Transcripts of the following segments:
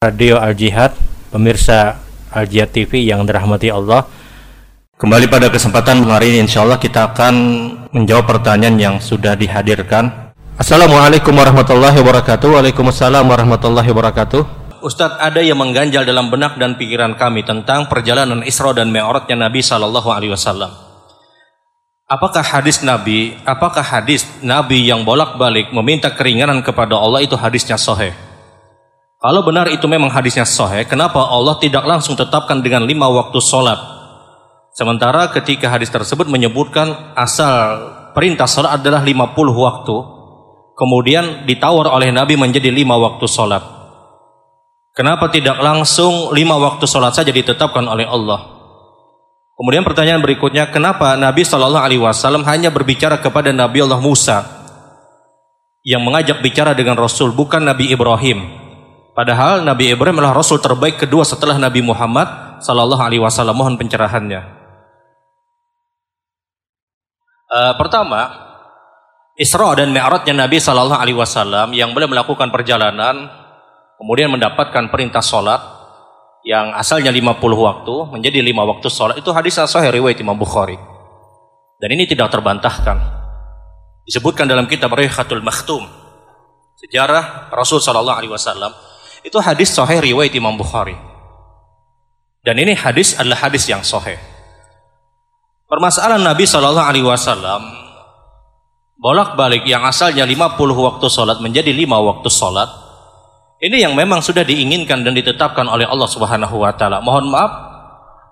Radio Al Jihad, pemirsa Al Jihad TV yang dirahmati Allah. Kembali pada kesempatan hari ini insya Allah kita akan menjawab pertanyaan yang sudah dihadirkan. Assalamualaikum warahmatullahi wabarakatuh. Waalaikumsalam warahmatullahi wabarakatuh. Ustadz ada yang mengganjal dalam benak dan pikiran kami tentang perjalanan Isra dan Mi'rajnya Nabi Shallallahu Alaihi Wasallam. Apakah hadis Nabi, apakah hadis Nabi yang bolak-balik meminta keringanan kepada Allah itu hadisnya sahih? Kalau benar itu memang hadisnya sahih, kenapa Allah tidak langsung tetapkan dengan lima waktu sholat? Sementara ketika hadis tersebut menyebutkan asal perintah sholat adalah 50 waktu, kemudian ditawar oleh Nabi menjadi lima waktu sholat. Kenapa tidak langsung lima waktu sholat saja ditetapkan oleh Allah? Kemudian pertanyaan berikutnya, kenapa Nabi Wasallam hanya berbicara kepada Nabi Allah Musa yang mengajak bicara dengan Rasul, bukan Nabi Ibrahim? Padahal Nabi Ibrahim adalah Rasul terbaik kedua setelah Nabi Muhammad Sallallahu Alaihi Wasallam. Mohon pencerahannya. Uh, pertama, Isra dan Mi'rajnya Nabi Sallallahu Alaihi Wasallam yang boleh melakukan perjalanan, kemudian mendapatkan perintah sholat yang asalnya 50 waktu menjadi 5 waktu sholat itu hadis sahih riwayat Imam Bukhari. Dan ini tidak terbantahkan. Disebutkan dalam kitab Rihatul Makhtum sejarah Rasul Sallallahu Alaihi Wasallam itu hadis sahih riwayat Imam Bukhari. Dan ini hadis adalah hadis yang sahih. Permasalahan Nabi Shallallahu Alaihi Wasallam bolak-balik yang asalnya 50 waktu sholat menjadi 5 waktu sholat ini yang memang sudah diinginkan dan ditetapkan oleh Allah Subhanahu Wa Taala. Mohon maaf,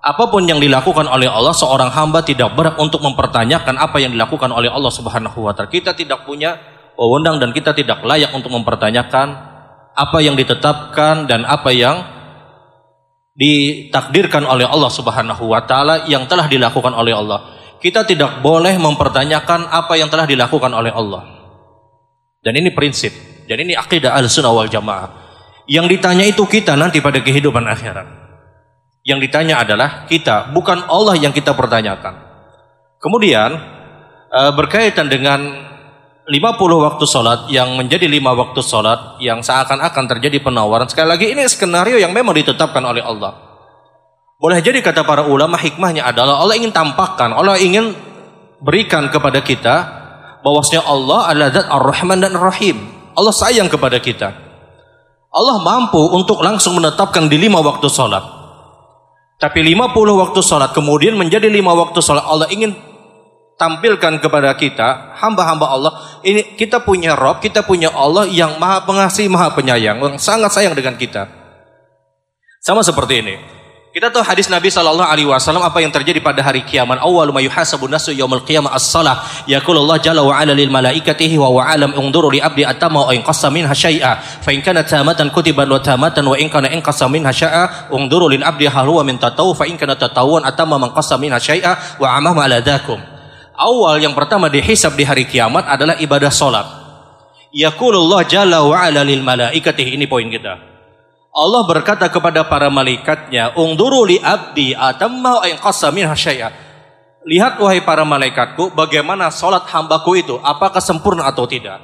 apa pun yang dilakukan oleh Allah seorang hamba tidak berhak untuk mempertanyakan apa yang dilakukan oleh Allah Subhanahu Wa Taala. Kita tidak punya wewenang dan kita tidak layak untuk mempertanyakan apa yang ditetapkan dan apa yang ditakdirkan oleh Allah Subhanahu wa taala yang telah dilakukan oleh Allah. Kita tidak boleh mempertanyakan apa yang telah dilakukan oleh Allah. Dan ini prinsip. Dan ini akidah al-sunnah wal jamaah. Yang ditanya itu kita nanti pada kehidupan akhirat. Yang ditanya adalah kita, bukan Allah yang kita pertanyakan. Kemudian eh, berkaitan dengan 50 waktu sholat yang menjadi lima waktu sholat yang seakan-akan terjadi penawaran. Sekali lagi ini skenario yang memang ditetapkan oleh Allah. Boleh jadi kata para ulama hikmahnya adalah Allah ingin tampakkan, Allah ingin berikan kepada kita bahwasanya Allah adalah zat ar-Rahman dan Ar-Rahim. Allah sayang kepada kita. Allah mampu untuk langsung menetapkan di lima waktu sholat. Tapi 50 waktu sholat kemudian menjadi lima waktu sholat. Allah ingin tampilkan kepada kita hamba-hamba Allah ini kita punya Rob kita punya Allah yang maha pengasih maha penyayang yang sangat sayang dengan kita sama seperti ini kita tahu hadis Nabi Shallallahu Alaihi Wasallam apa yang terjadi pada hari kiamat. Awal ma yuhasabu nasu yaumul as-salah. Yaqulu Allah jalla wa ala lil malaikatihi wa wa alam unduru li abdi atama wa in qassa. Fa in kana tamatan kutiban wa tamatan wa in kana in qassa unduru lil abdi hal huwa min tatawu fa in kana tatawwan atama man qassa wa amama ala awal yang pertama dihisab di hari kiamat adalah ibadah solat. Yaqulullah jalla wa ala lil malaikatihi. Ini poin kita. Allah berkata kepada para malaikatnya, "Ungduru li abdi atamma in qasamin hasyai'a." Lihat wahai para malaikatku, bagaimana solat hambaku itu, apakah sempurna atau tidak.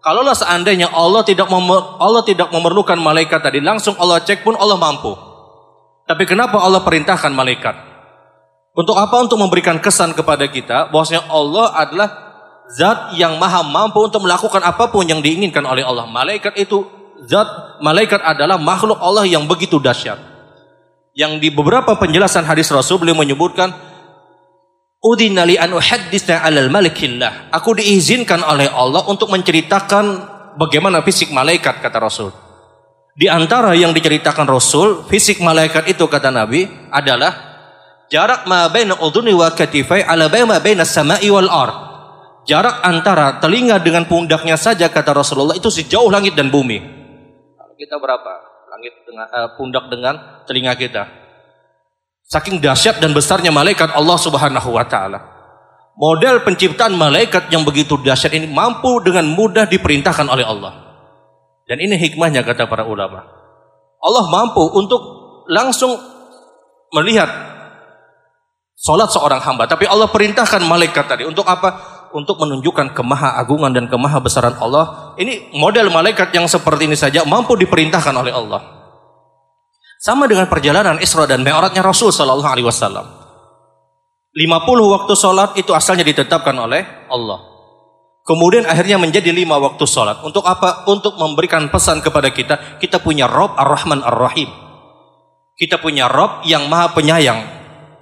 Kalaulah seandainya Allah tidak Allah tidak memerlukan malaikat tadi, langsung Allah cek pun Allah mampu. Tapi kenapa Allah perintahkan malaikat? Untuk apa? Untuk memberikan kesan kepada kita bahwasanya Allah adalah zat yang maha mampu untuk melakukan apa pun yang diinginkan oleh Allah. Malaikat itu zat malaikat adalah makhluk Allah yang begitu dahsyat. Yang di beberapa penjelasan hadis Rasul beliau menyebutkan Udina li an uhadditsa 'alal malikillah. Aku diizinkan oleh Allah untuk menceritakan bagaimana fisik malaikat kata Rasul. Di antara yang diceritakan Rasul, fisik malaikat itu kata Nabi adalah Jarak ma baina udhuni wa katifai ala ma baina samai wal ard. Jarak antara telinga dengan pundaknya saja kata Rasulullah itu sejauh langit dan bumi. Kita berapa? Langit dengan uh, pundak dengan telinga kita. Saking dahsyat dan besarnya malaikat Allah Subhanahu wa taala. Model penciptaan malaikat yang begitu dahsyat ini mampu dengan mudah diperintahkan oleh Allah. Dan ini hikmahnya kata para ulama. Allah mampu untuk langsung melihat Salat seorang hamba, tapi Allah perintahkan malaikat tadi untuk apa? Untuk menunjukkan kemaha agungan dan kemaha besaran Allah. Ini model malaikat yang seperti ini saja mampu diperintahkan oleh Allah. Sama dengan perjalanan Isra dan Mi'rajnya Rasul sallallahu alaihi wasallam. 50 waktu sholat itu asalnya ditetapkan oleh Allah. Kemudian akhirnya menjadi lima waktu sholat. Untuk apa? Untuk memberikan pesan kepada kita. Kita punya Rob Ar-Rahman Ar-Rahim. Kita punya Rob yang maha penyayang.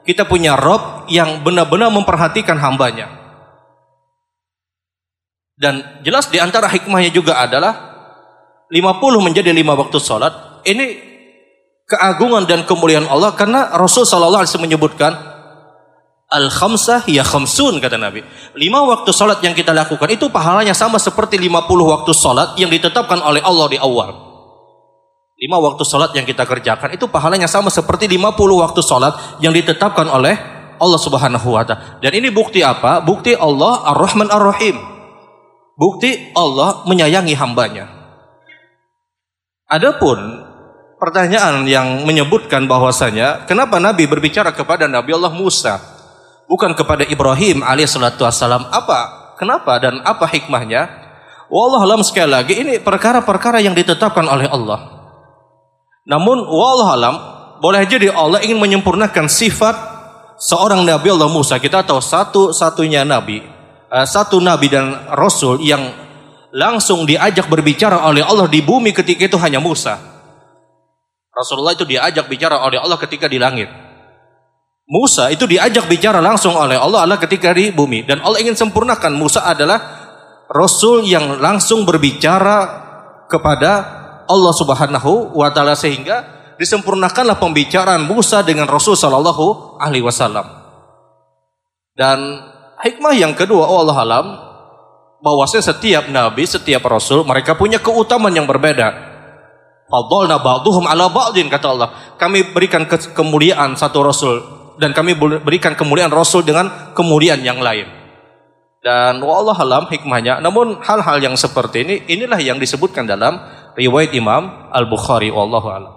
Kita punya Rob yang benar-benar memperhatikan hambanya. Dan jelas di antara hikmahnya juga adalah 50 menjadi lima waktu sholat. Ini keagungan dan kemuliaan Allah karena Rasul Sallallahu Alaihi menyebutkan al khamsah ya khamsun kata Nabi. Lima waktu sholat yang kita lakukan itu pahalanya sama seperti 50 waktu sholat yang ditetapkan oleh Allah di awal. Lima waktu sholat yang kita kerjakan itu pahalanya sama seperti 50 waktu sholat yang ditetapkan oleh Allah Subhanahu wa taala. Dan ini bukti apa? Bukti Allah Ar-Rahman Ar-Rahim. Bukti Allah menyayangi hambanya. Adapun pertanyaan yang menyebutkan bahwasanya kenapa Nabi berbicara kepada Nabi Allah Musa bukan kepada Ibrahim alaihissalatu wassalam apa kenapa dan apa hikmahnya wallahualam sekali lagi ini perkara-perkara yang ditetapkan oleh Allah namun wallahualam boleh jadi Allah ingin menyempurnakan sifat seorang Nabi Allah Musa kita tahu satu-satunya Nabi Eh, satu nabi dan rasul yang langsung diajak berbicara oleh Allah di bumi ketika itu hanya Musa. Rasulullah itu diajak bicara oleh Allah ketika di langit. Musa itu diajak bicara langsung oleh Allah Allah ketika di bumi dan Allah ingin sempurnakan Musa adalah rasul yang langsung berbicara kepada Allah Subhanahu wa taala sehingga disempurnakanlah pembicaraan Musa dengan Rasul sallallahu alaihi wasallam. Dan hikmah yang kedua, oh Allah alam, bahwasanya setiap nabi, setiap rasul, mereka punya keutamaan yang berbeda. Fadolna ba'duhum ala ba'din kata Allah. Kami berikan kemuliaan satu rasul dan kami berikan kemuliaan rasul dengan kemuliaan yang lain. Dan Allah alam hikmahnya. Namun hal-hal yang seperti ini inilah yang disebutkan dalam riwayat Imam Al-Bukhari wallahu alam.